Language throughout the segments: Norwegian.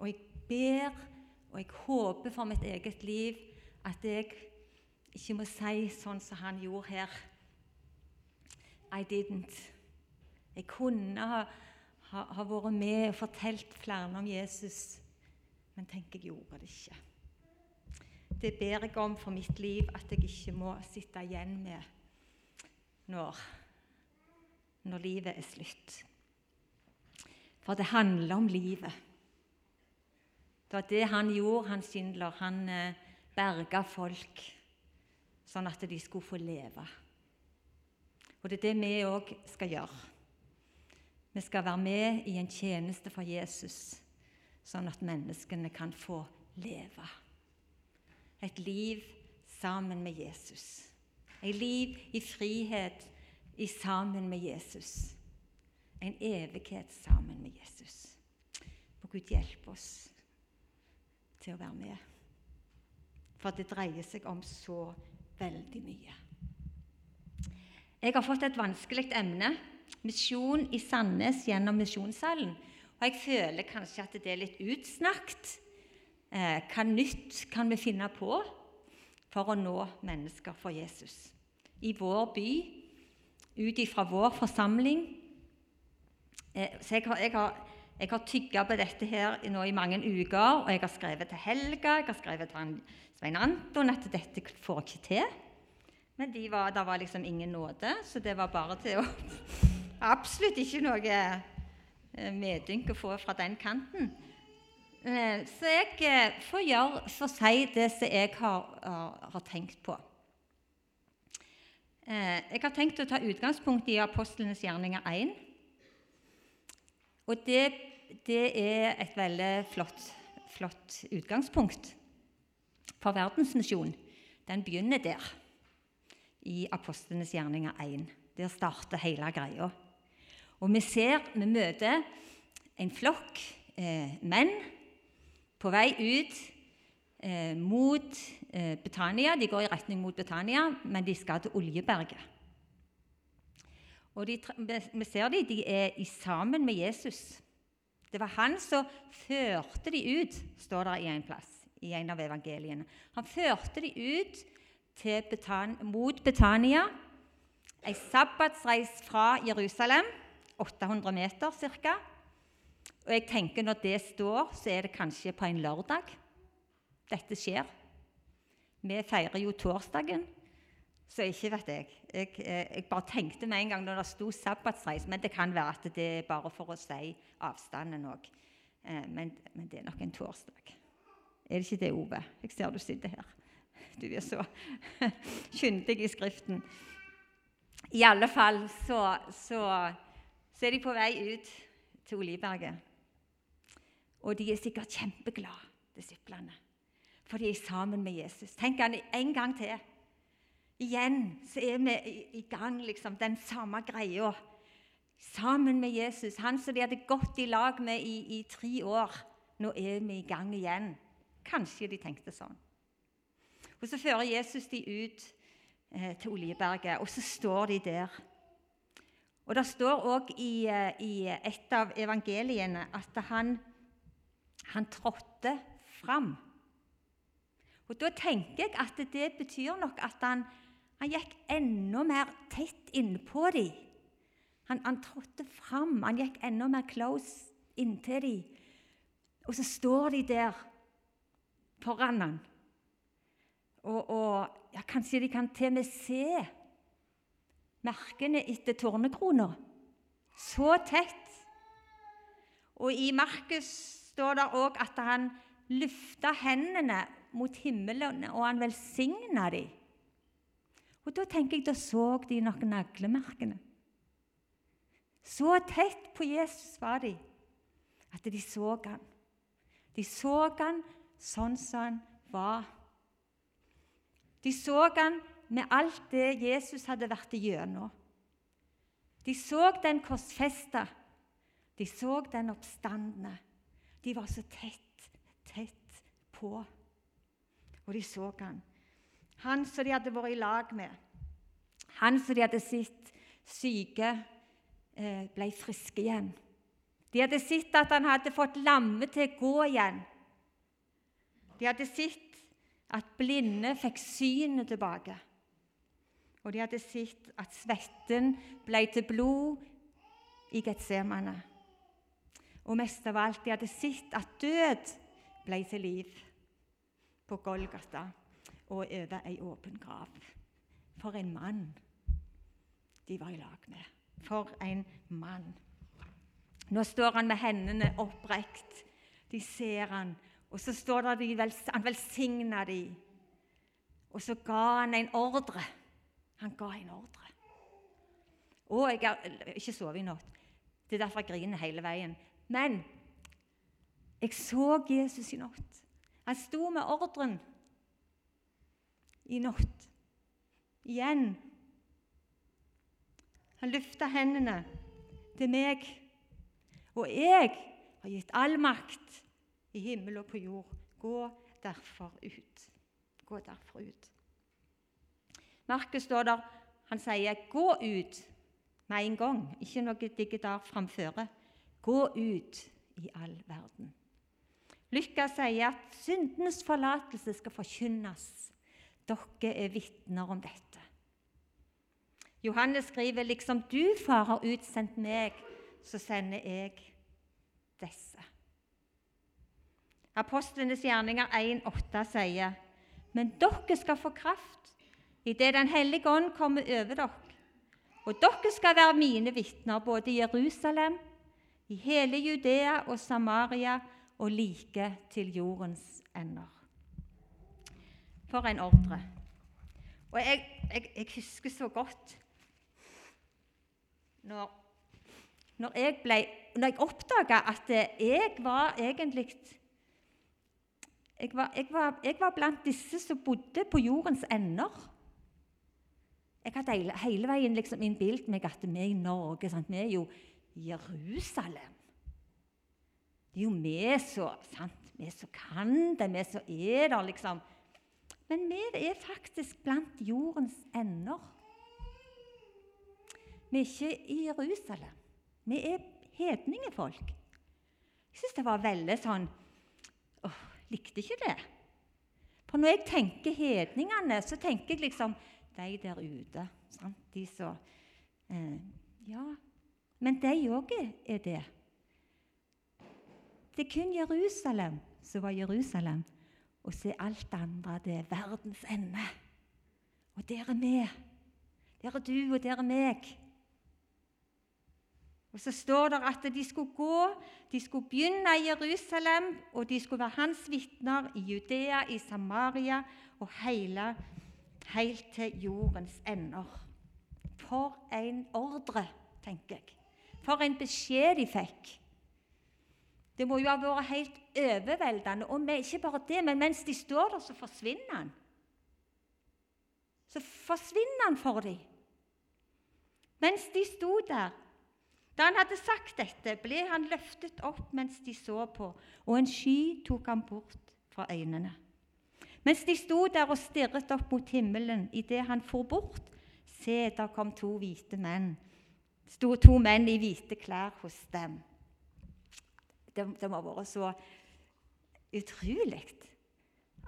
Og jeg ber og jeg håper for mitt eget liv at jeg ikke må si sånn som han gjorde her. I didn't. Jeg kunne ha, ha, ha vært med og fortalt flere om Jesus, men tenk, jeg gjorde det ikke. Det ber jeg om for mitt liv at jeg ikke må sitte igjen med når, når livet er slutt. For det handler om livet. Det var det han gjorde, han Schindler. Han eh, berga folk sånn at de skulle få leve. Og det er det vi òg skal gjøre. Vi skal være med i en tjeneste for Jesus, sånn at menneskene kan få leve. Et liv sammen med Jesus. Et liv i frihet i sammen med Jesus. En evighet sammen med Jesus. Må Gud hjelpe oss til å være med. For det dreier seg om så veldig mye. Jeg har fått et vanskelig emne misjon i Sandnes gjennom Misjonssalen. Og jeg føler kanskje at det er litt utsnakket. Eh, hva nytt kan vi finne på for å nå mennesker for Jesus? I vår by, ut ifra vår forsamling. Eh, så jeg har, jeg har jeg har tygga på dette her nå i mange uker, og jeg har skrevet til Helga jeg har skrevet til Svein Anton at dette får jeg ikke til. Men det var, var liksom ingen nåde, så det var bare til å Absolutt ikke noe eh, medynk å få fra den kanten. Eh, så jeg eh, får gjøre for si det som jeg har, har tenkt på. Jeg har tenkt å ta utgangspunkt i Apostlenes gjerninger 1. Og det det er et veldig flott, flott utgangspunkt for verdensmisjon. Den begynner der, i Apostlenes gjerninger 1. Der starter hele greia. Og vi ser, vi møter en flokk eh, menn på vei ut eh, mot eh, Betania. De går i retning mot Betania, men de skal til Oljeberget. Og de, vi ser dem, de er sammen med Jesus. Det var han som førte de ut, står det i en plass i en av evangeliene. Han førte de ut Betan mot Betania, ei sabbatsreis fra Jerusalem, 800 meter ca. Og jeg tenker Når det står, så er det kanskje på en lørdag dette skjer. Vi feirer jo torsdagen, så ikke vet jeg. jeg. Eh, jeg, bare tenkte med en gang når det sto sabbatsreis, men det kan være at det er bare for å si avstanden òg. Eh, men, men, det er nok en torsdag. Er det ikke det, Ove? Jeg ser du sitter her. Du er så kyndig i Skriften. I alle fall så, så, så er de på vei ut til Oliberget. Og de er sikkert kjempeglade, disiplene, for de er sammen med Jesus. Tenk han en gang til. Igjen så er vi i gang, liksom, den samme greia. Sammen med Jesus, han som de hadde gått i lag med i, i tre år. Nå er vi i gang igjen. Kanskje de tenkte sånn. Og Så fører Jesus de ut eh, til Oljeberget, og så står de der. Og Det står òg i, eh, i, et av evangeliene at han, han trådte fram. Og Da tenker jeg at det betyr nok at han han gikk enda mer tett innpå dem. Han, han trådte fram, han gikk enda mer close inntil dem. Og så står de der foran han. Og, og ja, kanskje de kan til og med se merkene etter tornekrona. Så tett. Og i Markus står det òg at han løfta hendene mot himmelen, og han velsigna dem. Og Da tenker jeg, da så de noen naglemerkene. Så tett på Jesus var de at de så han. De så han sånn som han var. De så han med alt det Jesus hadde vært igjennom. De så den korsfesta. De så den oppstandende. De var så tett, tett på. Og de så han. Han som de hadde vært i lag med. Han som de hadde sett syke, eh, ble friske igjen. De hadde sett at han hadde fått lamme til å gå igjen. De hadde sett at blinde fikk synet tilbake. Og de hadde sett at svetten ble til blod i Getsemane. Og mest av alt, de hadde sett at død ble til liv på Golgata og over ei åpen grav. For en mann de var i lag med. For en mann. Nå står han med hendene opprekt. De ser han, og så står det de han velsigna dem. Og så ga han en ordre. Han ga en ordre. Å, jeg har ikke sovet i natt. Det er derfor jeg griner hele veien. Men jeg så Jesus i natt. Han sto med ordren i natt. Igjen. Han løfta hendene til meg. Og jeg har gitt all makt i himmel og på jord. Gå derfor ut. Gå derfor ut. Markus står der, han sier 'gå ut' med en gang. Ikke noe digge framføre. Gå ut i all verden. Lykka sier at syndenes forlatelse skal forkynnes. Dere er vitner om dette. Johannes skriver liksom du, far, har utsendt meg, så sender jeg disse. Apostlenes gjerninger 1,8 sier, men dere skal få kraft idet Den hellige ånd kommer over dere. Og dere skal være mine vitner både i Jerusalem, i hele Judea og Samaria og like til jordens ender. For en ordre. Og jeg, jeg, jeg husker så godt når, når jeg, ble, jeg oppdaga at jeg var egentlig jeg var, jeg, var, jeg var, blant disse som bodde på jordens ender. Jeg hadde hele, hele veien liksom innbilt meg at vi i Norge sant? Vi er jo Jerusalem. Det er jo Vi som kan det, vi som er der, liksom. Men vi er faktisk blant jordens ender. Vi er ikke i Jerusalem. Vi er hedningefolk. Jeg syns det var veldig sånn åh, Likte ikke det. For når jeg tenker hedningene, så tenker jeg liksom de der ute. Sant? De som eh, Ja, men de òg er det. Det er kun Jerusalem som var Jerusalem. Og så er alt andre det er verdens ende. Og der er vi. Der er du, og der er meg. Og Så står det at de skulle gå, de skulle begynne i Jerusalem, og de skulle være hans vitner i Judea, i Samaria og hele helt til jordens ender. For en ordre, tenker jeg. For en beskjed de fikk. Det må jo ha vært helt overveldende. Og ikke bare det, men mens de står der, så forsvinner han. Så forsvinner han for dem. Mens de sto der. Da han hadde sagt dette, ble han løftet opp mens de så på, og en sky tok ham bort fra øynene. Mens de sto der og stirret opp mot himmelen idet han for bort, se, der kom to hvite menn. sto to menn i hvite klær hos dem. Det, det må ha vært så utrolig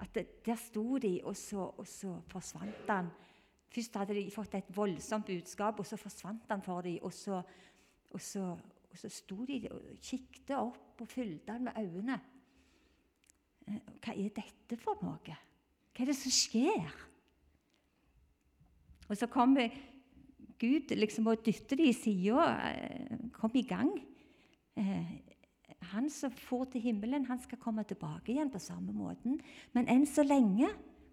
at det, der sto de, og så, og så, forsvant han. Først hadde de fått et voldsomt budskap, og så forsvant han for dem. Og så, og og så sto de og kikket opp og fulgte han med øynene. Eh, hva er dette for noe? Hva er det som skjer? Og så kommer Gud liksom og dytter dem i sida. Eh, kom i gang. Han som får til himmelen, han skal komme tilbake igjen på samme måten. Men enn så lenge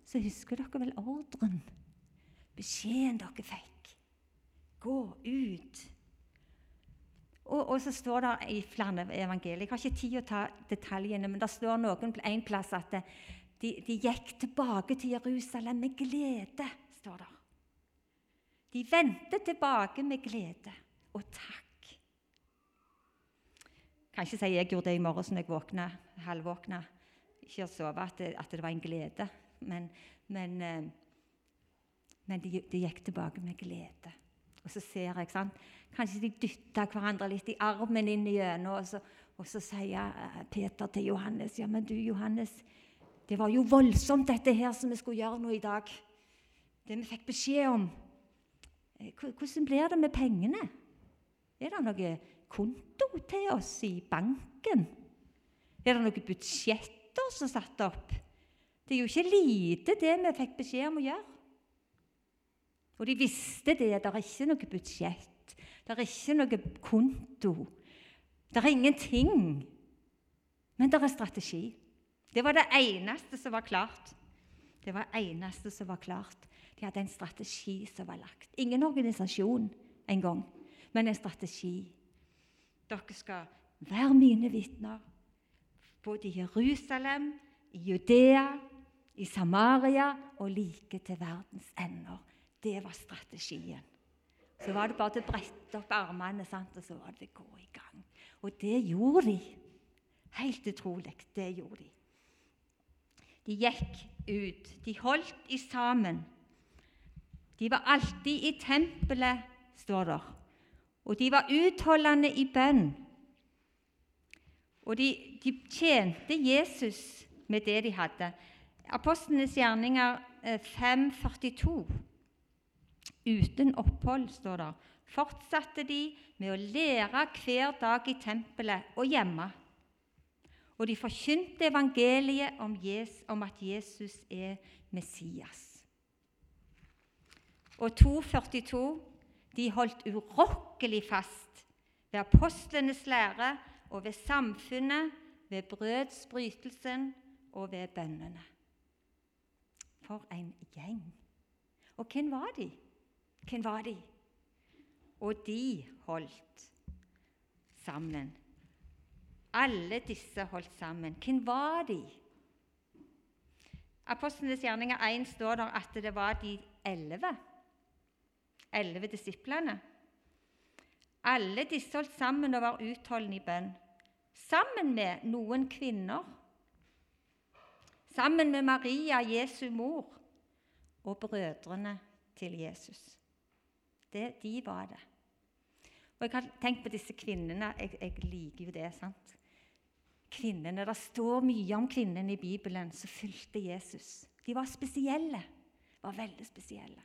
så husker dere vel ordren, beskjeden dere fikk. Gå ut. Og, og, så står det i flere evangelier Jeg har ikke tid å ta detaljene, men det står noen en plass at de, de gikk tilbake til Jerusalem med glede. står det. De vendte tilbake med glede og takk. Kan ikke si jeg gjorde det i morges når jeg våkna, halvvåkna. Ikke å sove at det, at det var en glede, men, men, eh, men det de gikk tilbake med glede. Og så ser jeg, sant? Kanskje de dytta hverandre litt i armen inn igjennom, og, så, og så sier eh, Peter til Johannes Ja, men du, Johannes, det var jo voldsomt, dette her som vi skulle gjøre nå i dag. Det vi fikk beskjed om. Eh, hvordan blir det med pengene? Er det noe konto til oss i banken? Er det noen budsjetter som er satt opp? Det er jo ikke lite, det vi fikk beskjed om å gjøre. Og de visste det. Det er ikke noe budsjett. Det er ikke noe konto. Det er ingenting. Men det er strategi. Det var det eneste som var klart. Det var det eneste som var klart. De hadde en strategi som var lagt. Ingen organisasjon engang, men en strategi. Dere skal være mine vitner, både i Jerusalem, i Judea, i Samaria og like til verdens ender. Det var strategien. Så var det bare å brette opp armene, sant? og så var det å gå i gang. Og det gjorde de. Helt utrolig. Det gjorde de. De gikk ut. De holdt i sammen. De var alltid i tempelet, står det. Og de var utholdende i bønn. Og de, de tjente Jesus med det de hadde. Apostlenes gjerninger 542 eh, uten opphold, står det, fortsatte de med å lære hver dag i tempelet og hjemme. Og de forkynte evangeliet om, Jesus, om at Jesus er Messias. Og 242 de holdt urokkelig fast ved apostlenes lære og ved samfunnet, ved brødsbrytelsen og ved bønnene. For en gjeng! Og hvem var de? Hvem var de? Og de holdt sammen. Alle disse holdt sammen. Hvem var de? Apostlenes gjerninger 1 står der at det var de elleve. Elleve disiplene. Alle disse holdt sammen og var utholdende i bønn. Sammen med noen kvinner. Sammen med Maria, Jesu mor, og brødrene til Jesus. Det, de var det. Og Jeg har tenkt på disse kvinnene. Jeg, jeg liker jo det. sant? Kvinnene, Det står mye om kvinnene i Bibelen som fulgte Jesus. De var spesielle. var veldig spesielle.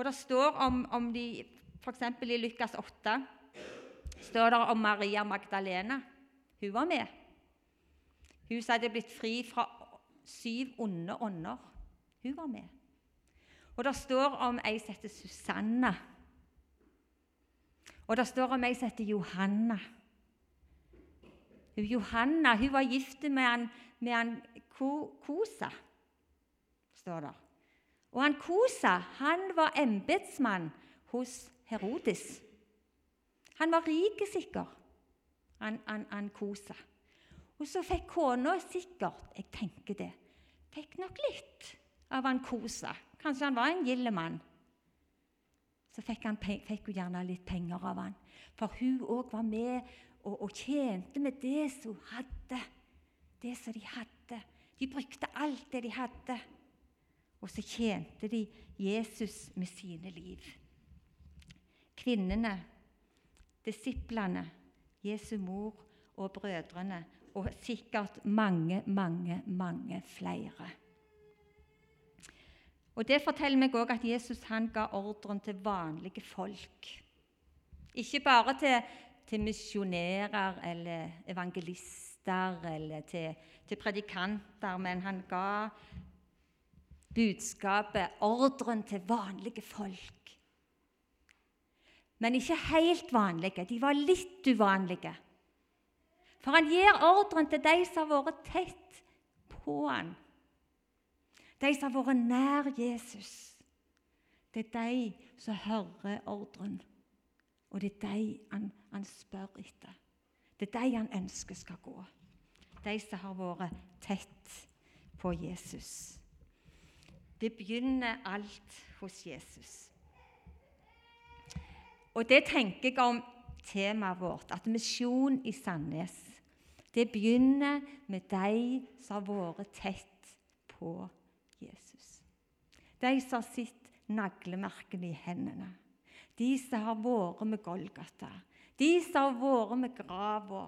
Og Det står om, om de F.eks. i Lukas 8 står det om Maria Magdalena. Hun var med. Hun som hadde blitt fri fra syv onde ånder. Hun var med. Og det står om ei som heter Susanna. Og det står om ei som heter Johanna. Johanna hun var gift med han, med han Kosa, står det. Og han Kosa han var embetsmann hos Herodes. Han var rik, sikkert, han, han, han Kosa. Og så fikk kona sikkert, jeg tenker det, fikk nok litt av han Kosa. Kanskje han var en gild mann. Så fikk, han, fikk, hun gjerne litt penger av han. For hun òg var med og, og, tjente med det som hun hadde. Det som de hadde. De brukte alt det de hadde. Og så tjente de Jesus med sine liv. Kvinnene, disiplene, Jesu mor og brødrene, og sikkert mange, mange, mange flere. Og Det forteller meg også at Jesus han ga ordren til vanlige folk. Ikke bare til, til misjonærer eller evangelister eller til, til, predikanter, men han ga budskapet, ordren, til vanlige folk. Men ikke helt vanlige. De var litt uvanlige. For han gir ordren til de som har vært tett på han de som har vært nær Jesus. Det er de som hører ordren, og det er de han, han spør etter. Det er de han ønsker skal gå. De som har vært tett på Jesus. Det begynner alt hos Jesus. Og det tenker jeg om temaet vårt, at misjon i Sandnes det begynner med de som har vært tett på Jesus. De som har sett naglemerkene i hendene. De som har vært med Golgata. De som har vært med grava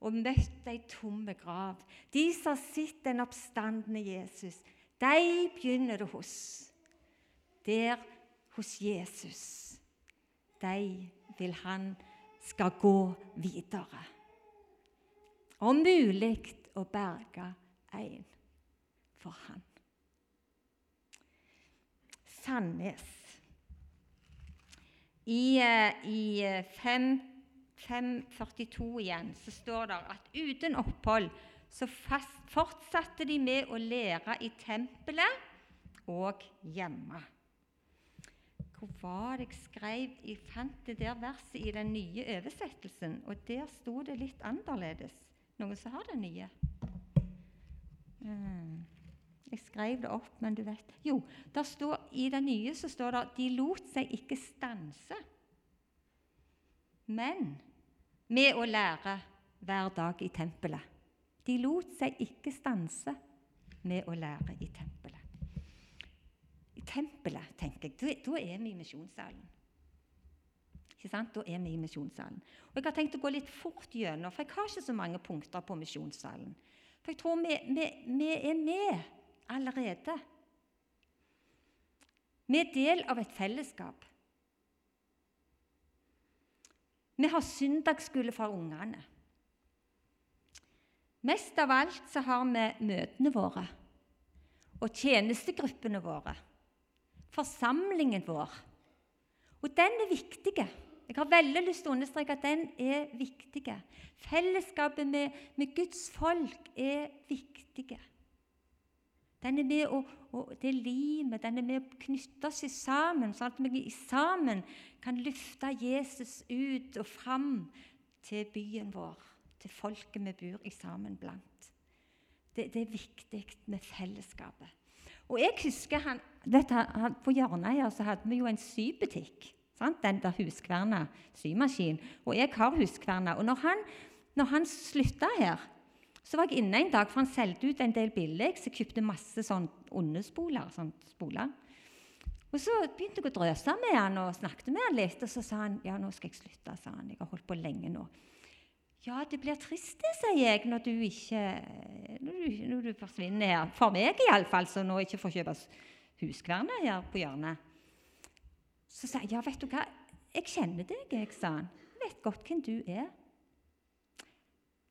og møtt ei tom grav. De som har sett den oppstandende Jesus. De begynner det hos. Der hos Jesus. De vil han skal gå videre. Om mulig å berge en for han. Sandnes. I, eh, i 5, 542 igjen så står det at uten opphold så fortsatte de med å lære i tempelet og hjemme. Hvor var det jeg skrev Jeg fant det der verset i den nye oversettelsen, og der sto det litt annerledes. Noen som har den nye? Mm. Jeg skrev det opp, men du vet Jo, står, i det nye så står det de lot seg ikke stanse, men med å lære hver dag i tempelet. De lot seg ikke stanse med å lære i tempelet. I tempelet, tenker jeg, da er vi i misjonssalen. Ikke sant? Da er vi i misjonssalen. Og Jeg har tenkt å gå litt fort gjennom, for jeg har ikke så mange punkter på misjonssalen. For jeg tror vi, vi, vi er med allerede. Vi er del av et fellesskap. Vi har søndagsskole for ungene. Mest av alt så har vi møtene våre og tjenestegruppene våre. Forsamlingen vår. Og den er viktig. Jeg har veldig lyst til å understreke at den er viktig. Fellesskapet med, med Guds folk er viktige. Den er med å, og det limet, den er med å knytte oss sammen, sånn at vi sammen kan løfte Jesus ut og fram til byen vår, til folket vi bor i sammen blant. Det, det er viktig med fellesskapet. Og jeg husker han, vet, han På hjørnet her så hadde vi jo en sybutikk. Sant? Den der Huskverna symaskin. Og jeg har Huskverna. Og når han, når han slutta her, så var jeg inne en dag, for han solgte ut en del billig, så jeg kjøpte masse sånn ondespoler. Sånn spoler. Og Så begynte jeg å drøse med han og snakket med han litt. Og så sa han ja, nå skal jeg slutte. sa han. Jeg har holdt på lenge nå. Ja, det blir trist, sier jeg, når du ikke når du, når du forsvinner her. For meg iallfall, som nå ikke får kjøpe huskvernet her på hjørnet. Så sa jeg ja, vet du hva, jeg kjenner deg, jeg, sa han. Vet godt hvem du er.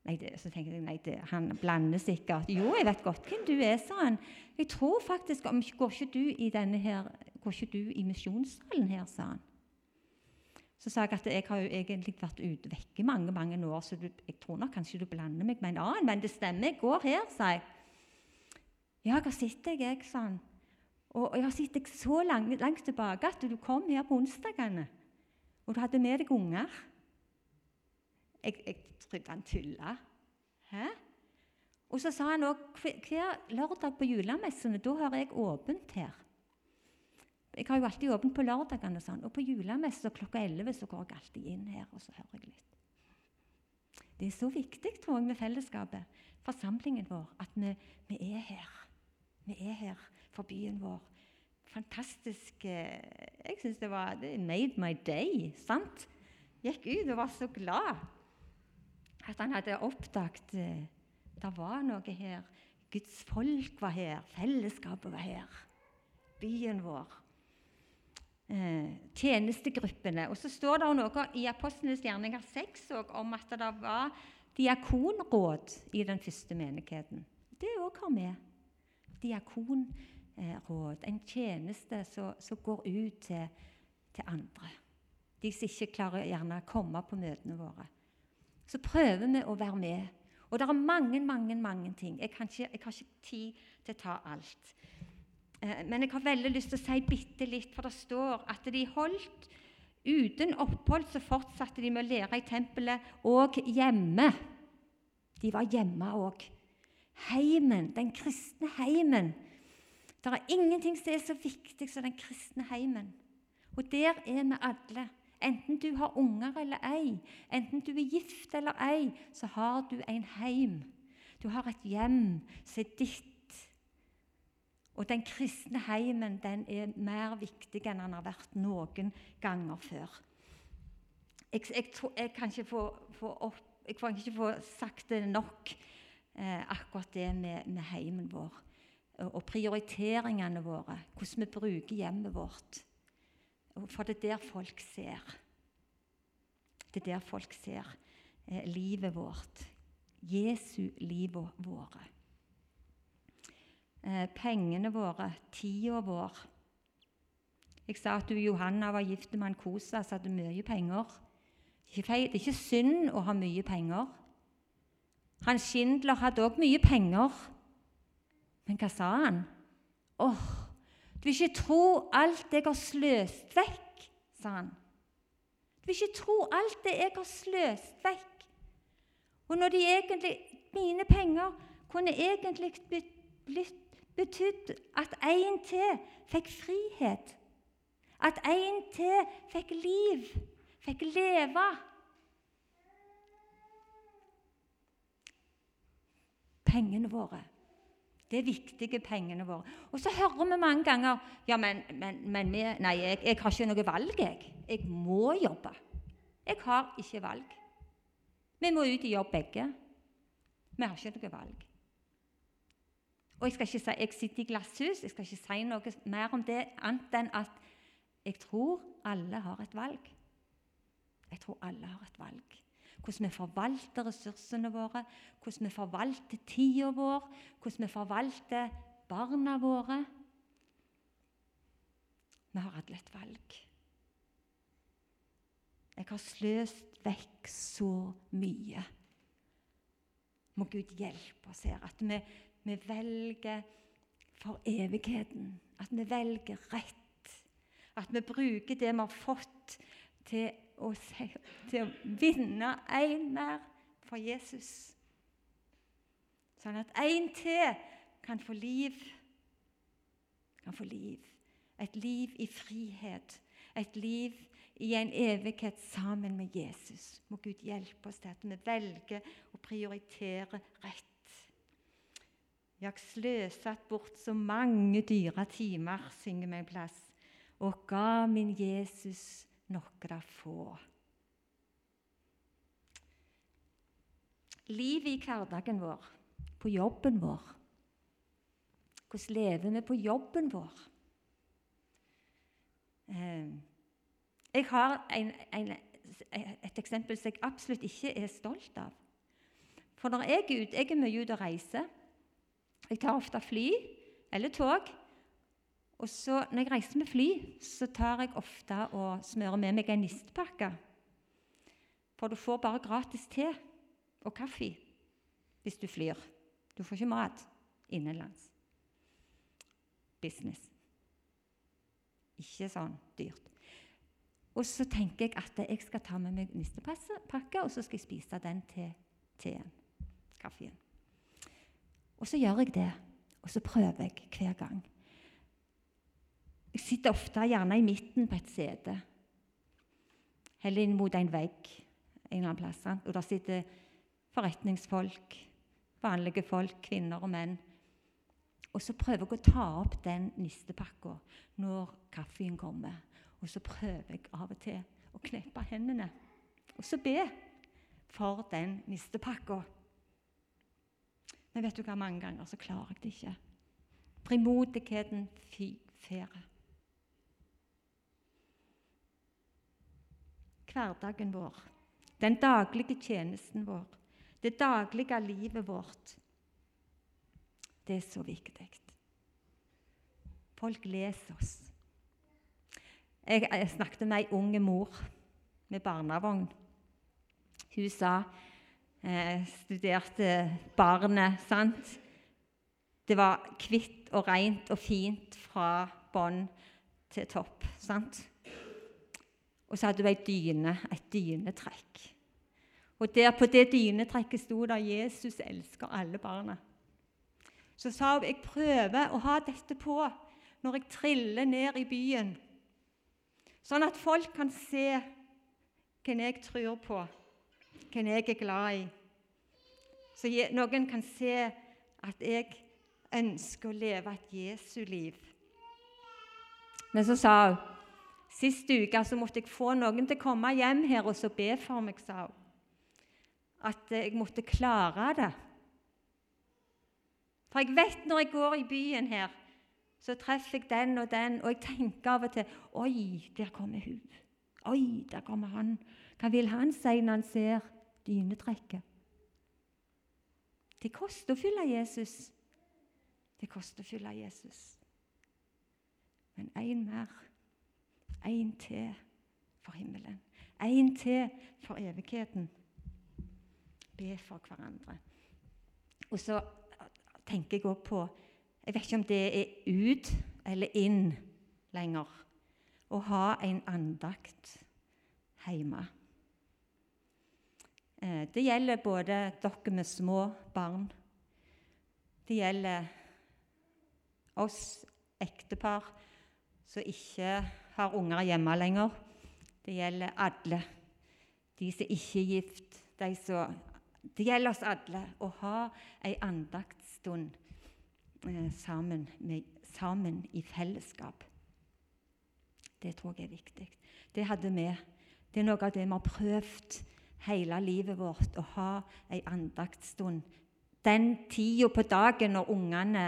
Nei, det, så tenkte jeg nei, det, han blander sikkert. Jo, jeg vet godt hvem du er, sa han. Jeg tror faktisk om, Går ikke du i denne her, går ikke du i misjonssalen her, sa han. Så sa jeg at jeg har jo egentlig vært ute vekk i mange mange år, så du, jeg tror nok kanskje du blander meg med en annen. Men det stemmer, jeg går her, sa jeg. Ja, hva sitter jeg, jeg, sa han. Og jeg har sett deg så langt, langt tilbake at du kom her på onsdagene. Og du hadde med deg unger. Jeg, jeg trodde han tulla. Hæ? Og så sa han òg hver lørdag på julemessene da har jeg åpent her. Jeg har jo alltid åpent på lørdagene, og sånn, og på julemessa klokka 11 så går jeg alltid inn her og så hører jeg litt. Det er så viktig tror jeg, med fellesskapet, forsamlingen vår, at vi, vi er her. Vi er her for byen vår. Fantastisk eh, Jeg syns det var Det made my day. sant? Gikk ut og var så glad at han hadde oppdaget eh, det var noe her. Guds folk var her, fellesskapet var her, byen vår. Eh, tjenestegruppene. Og så står det noe i Apostlenes gjerninger 6 om at det var diakonråd i den første menigheten. Det òg har vi. Diakonråd. En tjeneste som går ut til, til andre. De som ikke klarer gjerne å komme på møtene våre så prøver vi å være med. Og det er mange, mange mange ting. Jeg, ikke, jeg har ikke tid til å ta alt. Eh, men jeg har veldig lyst til å si bitte litt, for det står at de holdt Uten opphold så fortsatte de med å lære i tempelet og hjemme. De var hjemme òg. Heimen, den kristne heimen. Det er ingenting som er så viktig som den kristne heimen. Og der er vi alle. Enten du har unger eller ei, enten du er gift eller ei, så har du en heim. Du har et hjem som er ditt. Og den kristne heimen den er mer viktig enn den har vært noen ganger før. jeg, jeg, jeg, kan ikke få, få opp, jeg kan ikke få sagt det nok, eh, akkurat det med, med heimen vår og prioriteringene våre, hvordan vi bruker hjemmet vårt. For det er der folk ser. Det er der folk ser eh, livet vårt. Jesu livet våre. Eh, pengene våre, tida vår. Jeg sa at du Johanna var gift med en Kosa som hadde mye penger. Det er, ikke synd å ha mye penger. Hans Schindler hadde òg mye penger. Men hva sa han? Åh, oh, du vil ikke tro alt jeg har sløst vekk, sa han. Du vil ikke tro alt det jeg har sløst vekk. Og når de egentlig, mine penger kunne egentlig blitt betydd at en til fikk frihet. At en til fikk liv, fikk leve. Pengene våre det er viktige pengene våre. Og så hører vi mange ganger ja, men, men, men nei, jeg, jeg, har ikke noe valg. Jeg. jeg må jobbe. Jeg har ikke valg. Vi må ut i jobb begge. Vi har ikke noe valg. Og Jeg skal ikke si, jeg sitter i glasshus, jeg skal ikke si noe mer om det, annet enn at jeg tror alle har et valg. Jeg tror alle har et valg hvordan vi forvalter ressursene våre, hvordan vi forvalter tida vår, hvordan vi forvalter barna våre. Vi har alle et valg. Jeg har sløst vekk så mye. Må Gud hjelpe oss her, at vi, vi velger for evigheten. At vi velger rett. At vi bruker det vi har fått, til å, til å vinne en mer for Jesus. Sånn at en til kan få liv. Kan få liv. Et liv i frihet. Et liv i en evighet sammen med Jesus. Må Gud hjelpe oss til at vi velger å prioritere rett. Jeg har sløset bort så mange dyre timer, synger vi en plass, og ga min Jesus noen få. Livet i hverdagen vår, på jobben vår. Hvordan lever vi på jobben vår? Eh, jeg har en, en, et eksempel som jeg absolutt ikke er stolt av. For når jeg er ute, jeg er mye ute og reiser. Jeg tar ofte fly eller tog. Og så, Når jeg reiser med fly, så tar jeg ofte og smører med meg en nistepakke. For du får bare gratis te og kaffe hvis du flyr. Du får ikke mat innenlands. Business. Ikke sånn dyrt. Og så tenker jeg at jeg skal ta med meg nistepakke, og så skal jeg spise den til teen. Kaffen. Og så gjør jeg det, og så prøver jeg hver gang. Jeg sitter ofte gjerne i midten på et sete, heller inn mot en vegg en eller annen plass. Og der sitter forretningsfolk, vanlige folk, kvinner og menn. Og så prøver jeg å ta opp den nistepakka når kaffen kommer. Og så prøver jeg av og til å kneppe hendene og så be for den nistepakka. Men vet du hva, mange ganger så klarer jeg det ikke. Frimodigheten fer. hverdagen vår, den daglige tjenesten vår, det daglige livet vårt. Det er så viktig. Folk leser oss. Jeg, jeg snakket med ei ung mor med barnevogn. Hun sa eh, studerte barnet, sant? Det var hvitt og rent og fint fra bånn til topp. sant? Og så hadde hun ei dyne, et dynetrekk. Og der På det dynetrekket sto det 'Jesus elsker alle barna'. Så sa hun jeg prøver å ha dette på når jeg triller ned i byen, sånn at folk kan se hvem jeg tror på, hvem jeg er glad i. Så noen kan se at jeg ønsker å leve et Jesu liv. Men så sa hun Sist uke så måtte jeg få noen til å komme hjem her og så be for meg, sa hun. At jeg måtte klare det. For jeg vet når jeg går i byen her, så treffer jeg den og den, og jeg tenker av og til Oi, der kommer hun. Oi, der kommer han. Hva vil han si når han ser dynetrekket? Det koster å følge Jesus. Det koster å følge Jesus. Men én mer en til for himmelen. En til for evigheten. Be for hverandre. Og så tenker jeg også på Jeg vet ikke om det er ut eller inn lenger å ha en andakt hjemme. Eh, det gjelder både dere med små barn. Det gjelder oss ektepar som ikke har unger hjemme lenger. Det gjelder alle. De som ikke er gift. De som, det gjelder oss alle å ha ei andaktsstund eh, sammen, med, sammen, i fellesskap. Det tror jeg er viktig. Det hadde vi. Det er noe av det vi har prøvd hele livet vårt, å ha ei andaktsstund. Den tida på dagen når ungene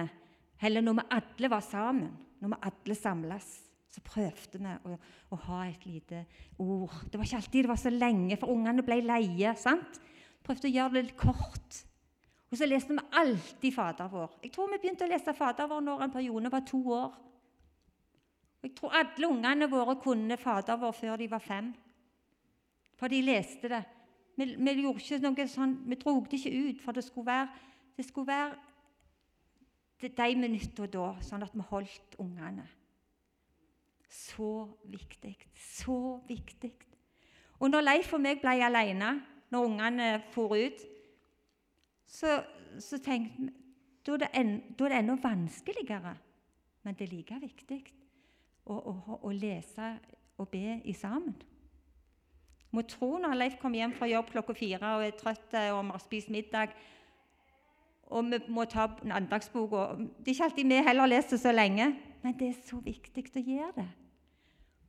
Eller når vi alle var sammen, når vi alle samles så prøvde vi å, å, ha et lite ord. Det var ikke alltid det var så lenge, for ungene ble leie. sant? Prøvde å gjøre det litt kort. Og så leste vi alltid Fader vår. Jeg tror vi begynte å lese Fader vår når en periode var to år. Jeg tror alle ungene våre kunne Fader vår før de var fem. For de leste det. Vi, vi gjorde ikke noe sånn, vi drog det ikke ut, for det skulle være, det skulle være de minuttene da, sånn at vi holdt ungene. Så viktig. Så viktig. Og når Leif og meg ble alene når ungene for ut, så, så tenkte vi da er, en, da er det enda vanskeligere, men det er like viktig å, å, å lese og be i sammen. Må tro når Leif kommer hjem fra jobb klokka fire og er trøtt og vi har spist middag og vi må ta andagsboka Det er ikke alltid vi heller leser så lenge, men det er så viktig å gjøre det.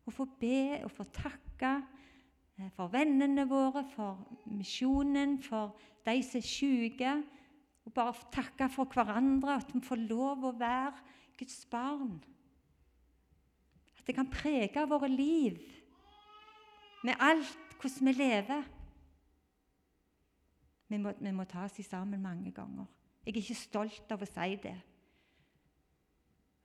Å få be og få takke eh, for vennene våre, for misjonen, for de som er syke. Og bare takke for hverandre, at vi får lov å være Guds barn. At det kan prege våre liv med alt hvordan vi lever. Vi må, vi må ta oss sammen mange ganger. Jeg er ikke stolt av å si det.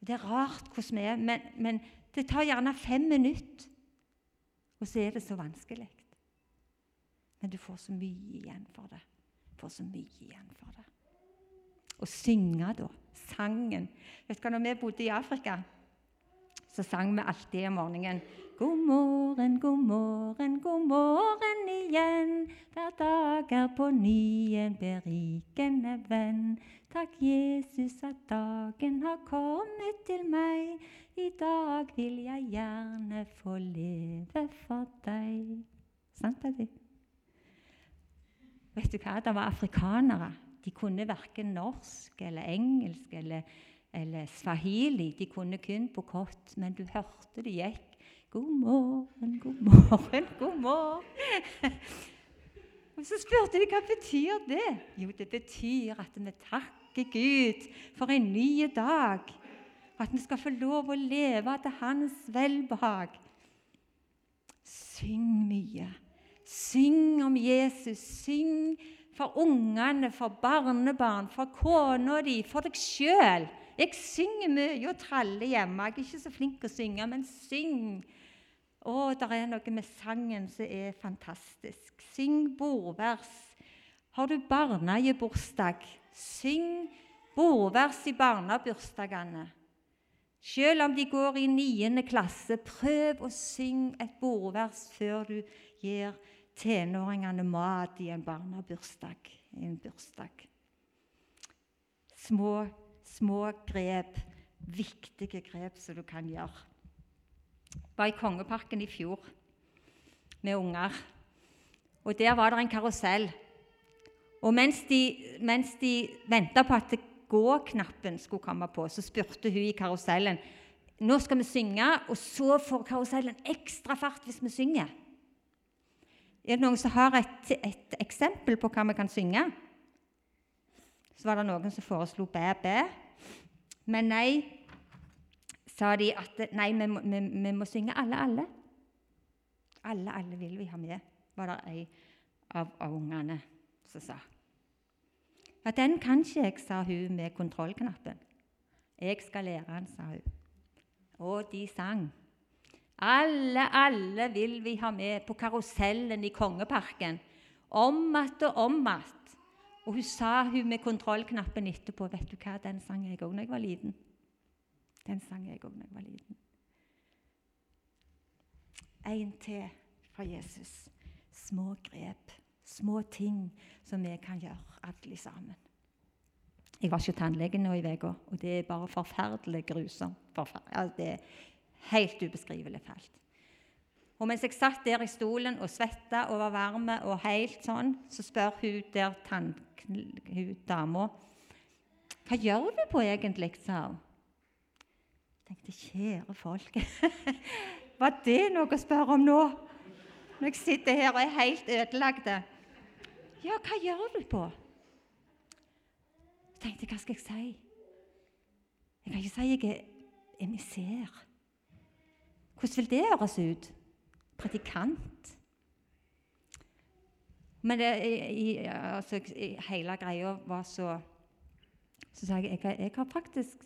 Det er rart hvordan vi er, men, men det tar gjerne fem minutter, og så er det så vanskelig. Men du får så mye igjen for det. Du får så mye igjen for det. Å synge, da. Sangen. Vet du hva, når vi bodde i Afrika, så sang vi alltid om morgenen God morgen, god morgen, god morgen igjen. Hver dag er på ny en berikende venn. Takk, Jesus, at dagen har kommet til meg. I dag vil jeg gjerne få leve for deg. Sant det? Vet du hva? Det var afrikanere. De kunne verken norsk eller engelsk eller, eller swahili. De kunne kun på kott, men du hørte det gikk. God morgen, god morgen, god morgen. Og Så spurte de hva betyr det Jo, det betyr at vi takker Gud for en ny dag. At vi skal få lov å leve til Hans velbehag. Syng mye. Syng om Jesus. Syng for ungene, for barnebarn, for kona di, for deg sjøl. Jeg synger mye og traller hjemme. Jeg er ikke så flink til å synge, men syng. Å, det er noe med sangen som er fantastisk. Syng bordvers. Har du barnehagebursdag, syng bordvers i barnebursdagene. Selv om de går i 9. klasse, prøv å synge et bordvers før du gir tenåringene mat i en barnebursdag. En bursdag. Små, små grep, viktige grep som du kan gjøre var i Kongeparken i fjor med unger. Og Der var det en karusell. Og Mens de, mens de venta på at gå-knappen skulle komme på, så spurte hun i karusellen nå skal vi synge, og så får karusellen ekstra fart hvis vi synger. Er det noen som har et, et eksempel på hva vi kan synge? Så var det noen som foreslo bæ, bæ. Men nei, sa de at nei, vi vi, vi må synge alle, alle. Alle, alle vil vi ha med, var det ei av, av ungene som sa. Ja, den kan ikke jeg, sa hun med kontrollknappen. Jeg skal lære han, sa hun. Og de sang. Alle, alle vil vi ha med på karusellen i Kongeparken. Om att og om att. Og hun sa hun med kontrollknappen etterpå Vet du hva, den sang jeg òg da jeg var liten. Den sang jeg òg da jeg var liten. En til fra Jesus. Små grep, små ting som vi kan gjøre, alle sammen. Jeg var ikke tannlege nå i uka, og det er bare forferdelig grusomt. Forfer Altså, det er Helt ubeskrivelig fælt. Og mens jeg satt der i stolen og svetta og var varm og helt sånn, så spør hun der hun dama Hva gjør du på egentlig? sa hun. Jeg tenkte, kjære folk, var det noe å spørre om nå? Når jeg sitter her og er helt ødelagt. Ja, hva gjør du på? Jeg tenkte, hva skal jeg si? Jeg kan ikke si jeg er emissær. Hvordan vil det høres ut? Predikant? Men det, i, altså, hele greia var så Så sa jeg jeg, jeg har faktisk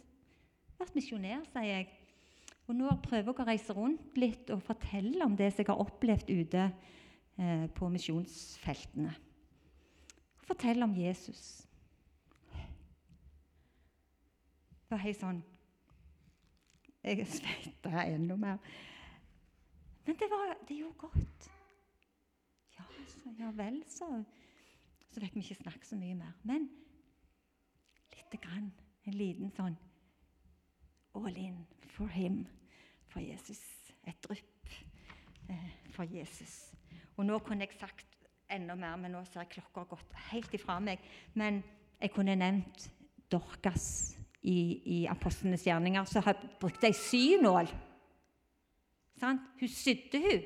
vært misjonær, sier jeg. Og nå prøver jeg å reise rundt litt og fortelle om det som jeg har opplevd ute eh, på misjonsfeltene. Fortelle om Jesus. Det var helt sånn jeg svetter enda mer. Men det, var, det gjorde godt. Ja, så, ja vel, så Så fikk vi ikke snakke så mye mer. Men lite grann. En liten sånn all in for him, for Jesus. Et drypp eh, for Jesus. Og nå kunne jeg sagt enda mer, men nå ser klokka gått helt ifra meg. Men jeg kunne nevnt Dorcas i, i apostlenes gjerninger, så brukte jeg synål. Sant? Hun sydde hun.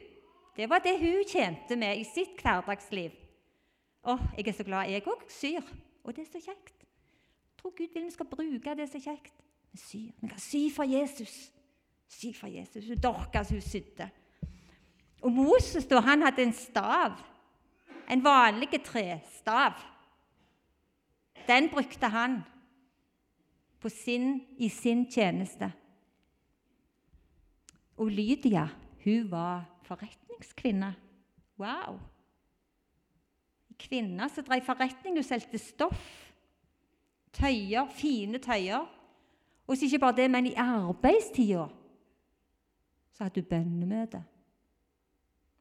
Det var det hun tjente med i sitt hverdagsliv. Å, jeg er så glad jeg òg syr, og det er så kjekt. Jeg tror Gud vil vi skal bruke det så kjekt. Vi syr. Vi kan sy for Jesus. Sy for Jesus. Hun dorka så hun sydde. Og Moses da, han hadde en stav. En vanlig trestav. Den brukte han sin, i sin tjeneste. Og Lydia, hun var forretningskvinne. Wow! Kvinne som drev forretning. Hun solgte stoff, tøyer, fine tøyer. Og ikke bare det, men i arbeidstida så hadde hun bønnemøte.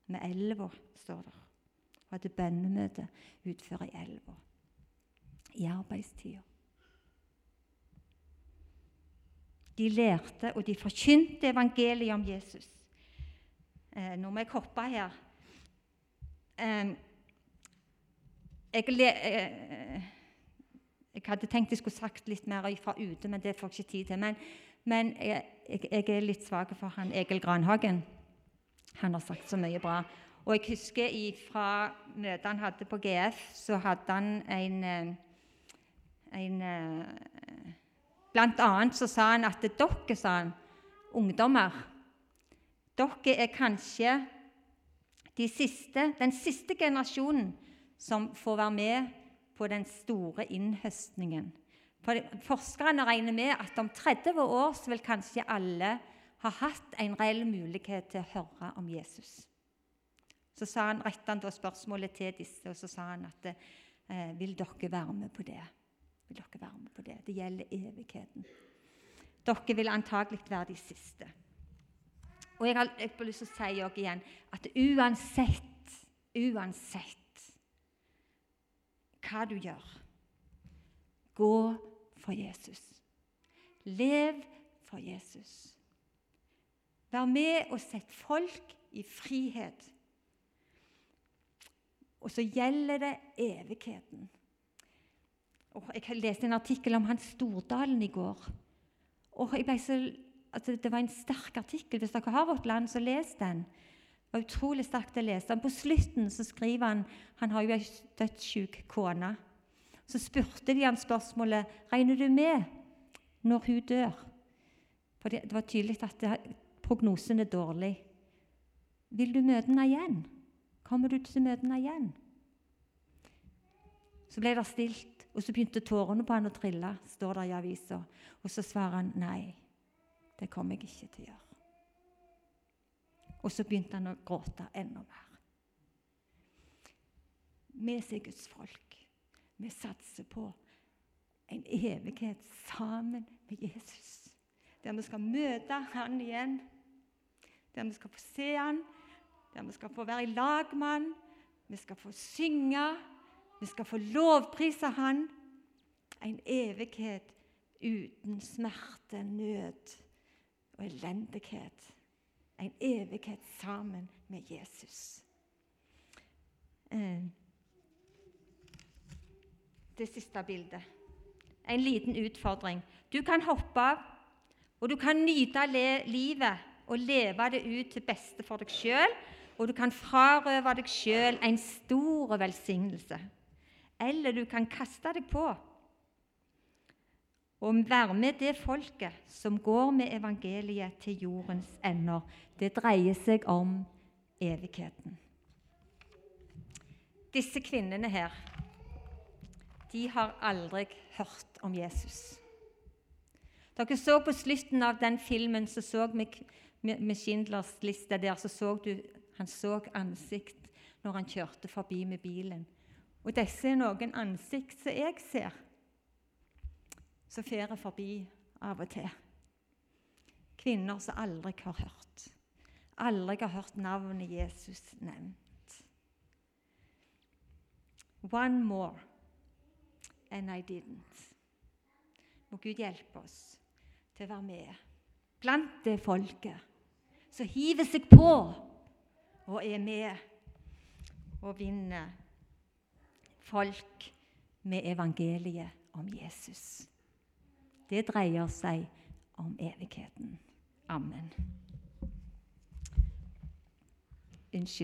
Med elva, står det. Hun hadde bønnemøte utfor i elva i arbeidstida. De lærte og de forkynte evangeliet om Jesus. Eh, nå må jeg hoppe her. Eh, jeg, eh, jeg, hadde tenkt jeg skulle sagt litt mer fra ute, men det får jeg ikke tid til. Men, men jeg, jeg, er litt svak for han Egil Granhagen. Han har sagt så mye bra. Og jeg husker fra møtet han hadde på GF, så hadde han en, eh, en eh, Blant annet så sa han at dere, sa han, ungdommer Dere er kanskje de siste, den siste generasjonen som får være med på den store innhøstningen. For Forskerne regner med at om 30 år så vil kanskje alle ha hatt en reell mulighet til å høre om Jesus. Så sa han, rettet han da spørsmålet til disse, og så sa han at eh, vil dere være med på det? Vil dere være med på det? Det gjelder evigheten. Dere vil antagelig være de siste. Og jeg har, jeg har lyst til å si også igjen at uansett, uansett hva du gjør, gå for Jesus. Lev for Jesus. Vær med og sett folk i frihet. Og så gjelder det evigheten. Og jeg leste en artikkel om Hans Stordalen i går. Jeg så altså Det var en sterk artikkel. Hvis dere har Vårt Land, så les den. Det var utrolig sterkt å lese den. På slutten så skriver han Han har jo ei dødssyk kone. Så spurte de han spørsmålet regner du med når hun dør. For det var tydelig at det, prognosen er dårlig. Vil du møte henne igjen? Kommer du til å møte henne igjen? Så ble det stilt, og så begynte tårene på han å trille, står det i avisa. Og så svarer han nei, det kommer jeg ikke til å gjøre. Og så begynte han å gråte enda mer. Vi er Guds folk. Vi satser på en evighet sammen med Jesus. Der vi skal møte han igjen. Der vi skal få se han, der vi skal få være i lag med han. Vi skal få synge. Vi skal få lovprise han. En evighet uten smerte, nød og elendighet. En evighet sammen med Jesus. Eh, det siste bildet. En liten utfordring. Du kan hoppe av, og du kan nyte livet og leve det ut til beste for deg sjøl. Og du kan frarøve deg sjøl en stor velsignelse. Eller du kan kaste deg på og være med det folket som går med evangeliet til jordens ender. Det dreier seg om evigheten. Disse kvinnene her, de har aldri hørt om Jesus. Dere så På slutten av den filmen så så vi med Schindlers liste der, så så du han så ansikt når han kjørte forbi med bilen. Og disse er noen ansikt som jeg ser som fer forbi av og til. Kvinner som aldri har hørt. Aldri har hørt navnet Jesus nevnt. One more and I didn't. Må Gud hjelpe oss til å være med blant det folket som hiver seg på og er med og vinner folk med evangeliet om Jesus. Det dreier seg om evigheten. Amen. Unnskyld.